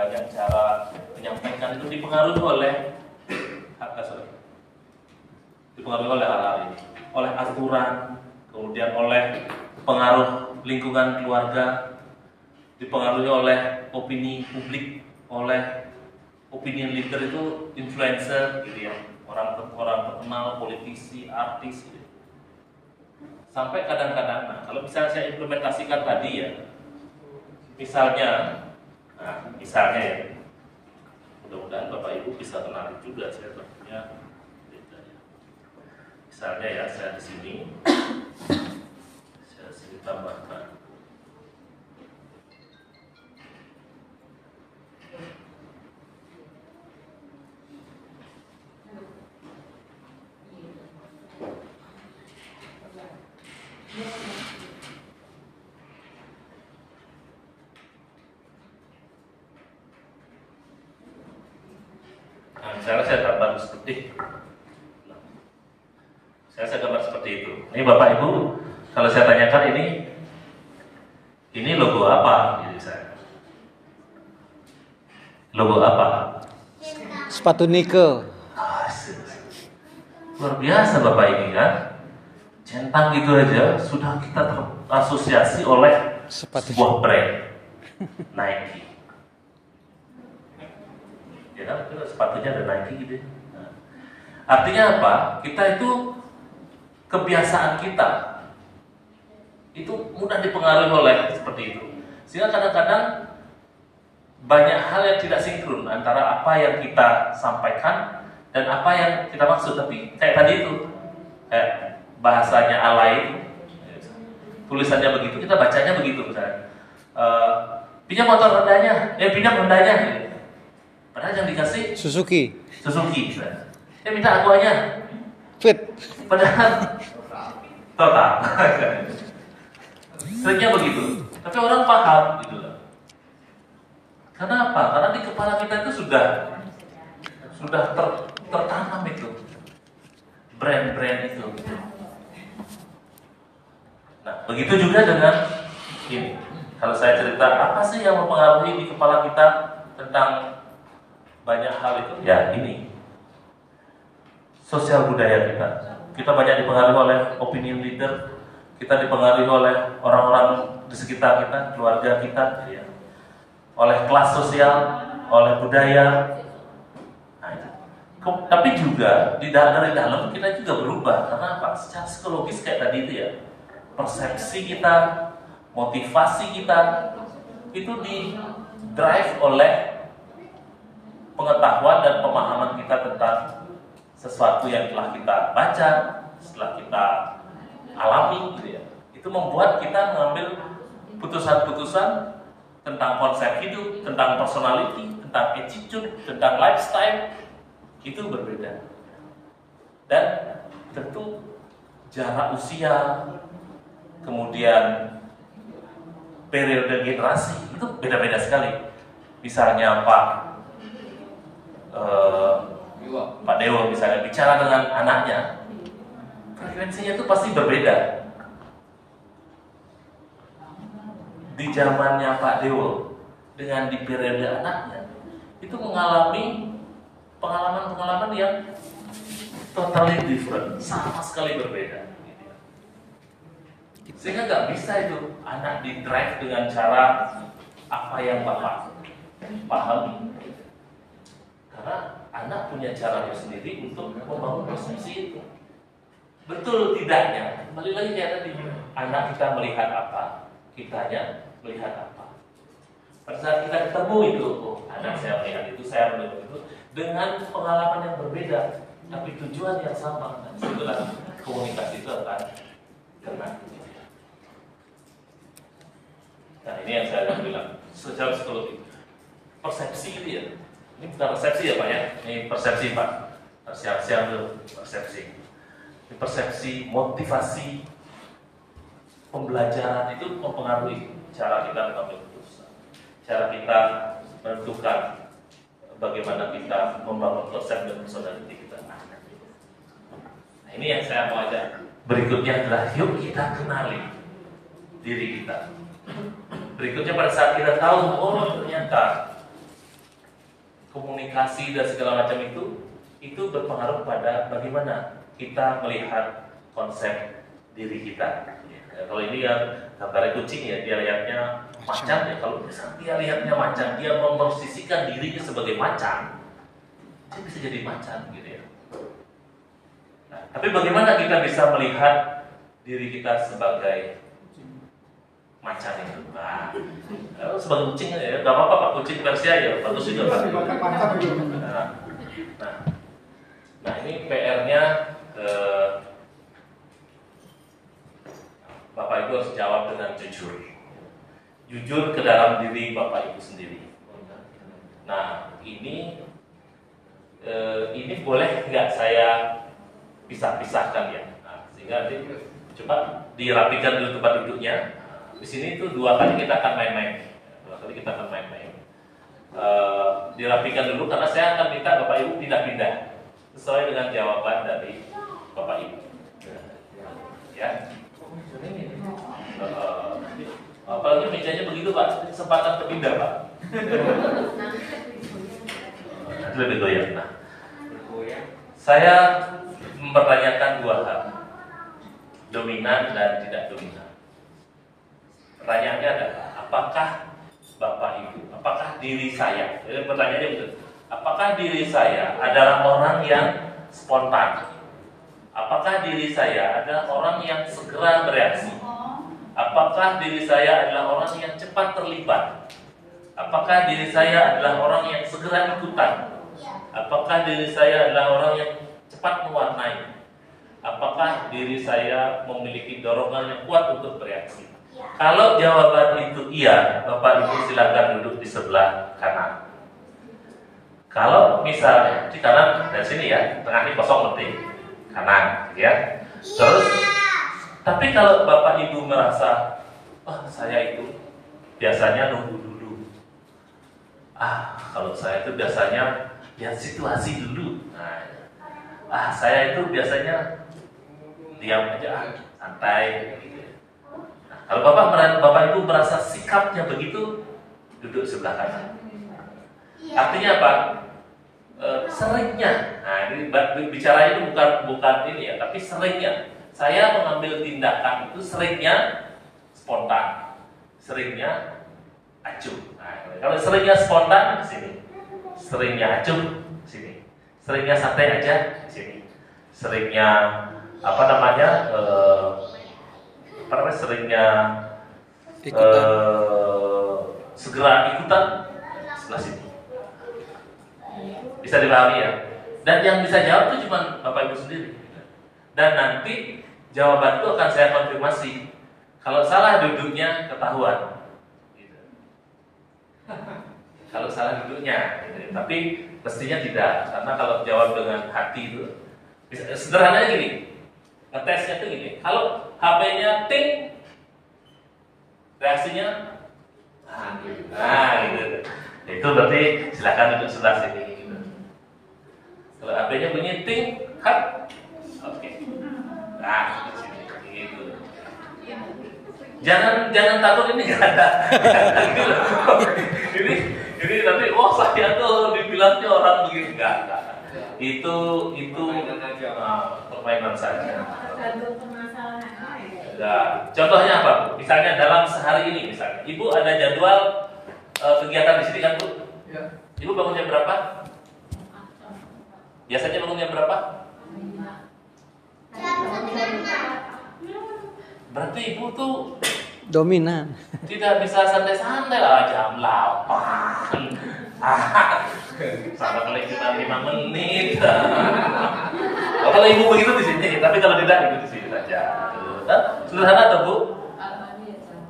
banyak cara menyampaikan itu dipengaruhi oleh apa sorry, dipengaruhi oleh hal-hal ini, oleh aturan, kemudian oleh pengaruh lingkungan keluarga, dipengaruhi oleh opini publik, oleh opinion leader itu influencer gitu ya, orang orang terkenal, politisi, artis gitu. Sampai kadang-kadang, nah kalau misalnya saya implementasikan tadi ya, misalnya, nah misalnya ya, mudah-mudahan Bapak Ibu bisa kenali juga saya bedanya. Misalnya ya, saya di sini, saya sini tambahkan. Misalnya saya gambar seperti saya saya gambar seperti itu. Ini Bapak Ibu, kalau saya tanyakan ini ini logo apa? Jadi saya logo apa? Sepatu nikel. Ah, Luar biasa Bapak ini kan. Centang gitu aja sudah kita terasosiasi oleh Sepatu. sebuah brand Nike. Ya kan, itu sepatunya ada Nike gitu. ya. Nah, artinya apa? Kita itu kebiasaan kita itu mudah dipengaruhi oleh seperti itu. Sehingga kadang-kadang banyak hal yang tidak sinkron antara apa yang kita sampaikan dan apa yang kita maksud. Tapi kayak tadi itu, kayak bahasanya alay tulisannya begitu, kita bacanya begitu misalnya. Eh, pinjam motor rendahnya, eh pinjam rendahnya. Padahal yang dikasih Suzuki. Suzuki misalnya. Eh minta akuanya, Fit. Padahal total. Seringnya begitu. Tapi orang paham gitu loh. Karena apa? Karena di kepala kita itu sudah sudah ter, tertanam itu brand-brand itu. Nah, begitu juga dengan ini. Kalau saya cerita apa sih yang mempengaruhi di kepala kita tentang banyak hal itu? Ya ini sosial budaya kita. Kita banyak dipengaruhi oleh opinion leader, kita dipengaruhi oleh orang-orang di sekitar kita, keluarga kita, ya. oleh kelas sosial, oleh budaya. Nah, Tapi juga di da- dari dalam kita juga berubah karena apa? Secara psikologis kayak tadi itu ya, persepsi kita, motivasi kita itu di drive oleh pengetahuan dan pemahaman kita tentang sesuatu yang telah kita baca, setelah kita alami gitu ya. Itu membuat kita mengambil putusan-putusan tentang konsep hidup, tentang personality, tentang attitude, tentang lifestyle itu berbeda. Dan tentu jarak usia, kemudian periode generasi itu beda-beda sekali. Misalnya Pak eh, Dewo misalnya bicara dengan anaknya, frekuensinya itu pasti berbeda. Di zamannya Pak Dewo dengan di periode anaknya, itu mengalami pengalaman-pengalaman yang totally different, sama sekali berbeda. Sehingga nggak bisa itu anak di drive dengan cara apa yang bapak pahami. Karena anak punya caranya sendiri untuk membangun persepsi itu. Betul tidaknya, kembali lagi kayak tadi, anak kita melihat apa, kitanya melihat apa. Pada saat kita ketemu itu, oh, anak saya melihat itu, saya melihat itu, dengan pengalaman yang berbeda, tapi tujuan yang sama. Nah, di situlah komunikasi itu akan kena. Nah ini yang saya akan bilang, secara psikologi, persepsi itu ya, ini bukan persepsi ya Pak ya, ini persepsi Pak. Siap-siap tuh persepsi. Ini persepsi, motivasi, pembelajaran itu mempengaruhi cara kita mengambil keputusan. Cara kita menentukan bagaimana kita membangun konsep dan personality kita. Nah ini yang saya mau ajak. Berikutnya adalah yuk kita kenali diri kita. Berikutnya pada saat kita tahu, oh ternyata komunikasi dan segala macam itu itu berpengaruh pada bagaimana kita melihat konsep diri kita. Ya, kalau ini yang gambar kucing ya dia lihatnya macan ya kalau misalnya dia lihatnya macan dia memposisikan dirinya sebagai macan dia bisa jadi macan gitu ya. Nah, tapi bagaimana kita bisa melihat diri kita sebagai macan itu? Nah, sebagai kucing ya, nggak apa-apa pak kucing Persia ya, bagus juga pak. Nah, nah, nah ini PR-nya eh, Bapak Ibu harus jawab dengan jujur. Jujur ke dalam diri Bapak Ibu sendiri. Nah, ini eh, ini boleh nggak saya pisah-pisahkan ya? Nah, sehingga nanti coba dirapikan dulu tempat duduknya. Di sini itu dua kali kita akan main-main. Dua kali kita akan main-main. Eh, dirapikan dulu karena saya akan minta Bapak Ibu pindah-pindah sesuai dengan jawaban dari Bapak Ibu. Ya. Uh, apalagi mejanya begitu Pak, kesempatan berpindah Pak. Lebih goyang. Nah, saya mempertanyakan dua hal, dominan dan tidak dominan. Pertanyaannya adalah, apakah Bapak Ibu, apakah diri saya, jadi pertanyaannya itu, apakah diri saya adalah orang yang spontan? Apakah diri saya adalah orang yang segera bereaksi? Apakah diri saya adalah orang yang cepat terlibat? Apakah diri saya adalah orang yang segera ikutan? Apakah diri saya adalah orang yang cepat mewarnai? Apakah diri saya memiliki dorongan yang kuat untuk bereaksi? Kalau jawaban itu iya, Bapak Ibu silakan duduk di sebelah kanan. Kalau misalnya di kanan dari sini ya, tengah ini kosong penting, kanan, ya. Terus tapi kalau Bapak Ibu merasa, oh saya itu biasanya nunggu dulu. Ah, kalau saya itu biasanya lihat situasi dulu. Nah, ah saya itu biasanya diam aja, santai. Gitu. Kalau Bapak Bapak Ibu merasa sikapnya begitu, duduk sebelah kanan. Artinya apa? E, seringnya, nah ini bicara itu bukan bukan ini ya, tapi seringnya. Saya mengambil tindakan itu seringnya spontan, seringnya acuh. Nah, kalau seringnya spontan di sini, seringnya acuh di sini, seringnya santai aja di sini, seringnya apa namanya, eh, apa namanya seringnya eh, segera ikutan sebelah sini. Bisa dipahami ya? Dan yang bisa jawab itu cuma Bapak Ibu sendiri. Dan nanti jawaban itu akan saya konfirmasi. Kalau salah duduknya ketahuan. Gitu. Kalau salah duduknya, gitu. tapi mestinya tidak, karena kalau jawab dengan hati itu, sederhananya gini, ngetesnya itu gini, kalau HP-nya ting, reaksinya, nah gitu, nah, gitu. itu berarti silakan duduk sebelah sini. Gitu. Kalau HP-nya bunyi ting, hat, oke. Okay. Nah, gitu. Jangan jangan takut ini nggak ada. ini ini nanti oh saya tuh dibilangnya orang begini enggak enggak. Itu itu uh, permainan saja. Ya. Contohnya apa bu? Misalnya dalam sehari ini misalnya, ibu ada jadwal uh, kegiatan di sini kan bu? Ya. Ibu bangun jam berapa? Biasanya bangun jam berapa? Berarti ibu tuh dominan. Tidak bisa santai-santai lah jam 8. Sama kali kita 5 menit. Oh, kalau ibu begitu di sini, tapi kalau tidak ibu di sini. Sederhana tuh bu.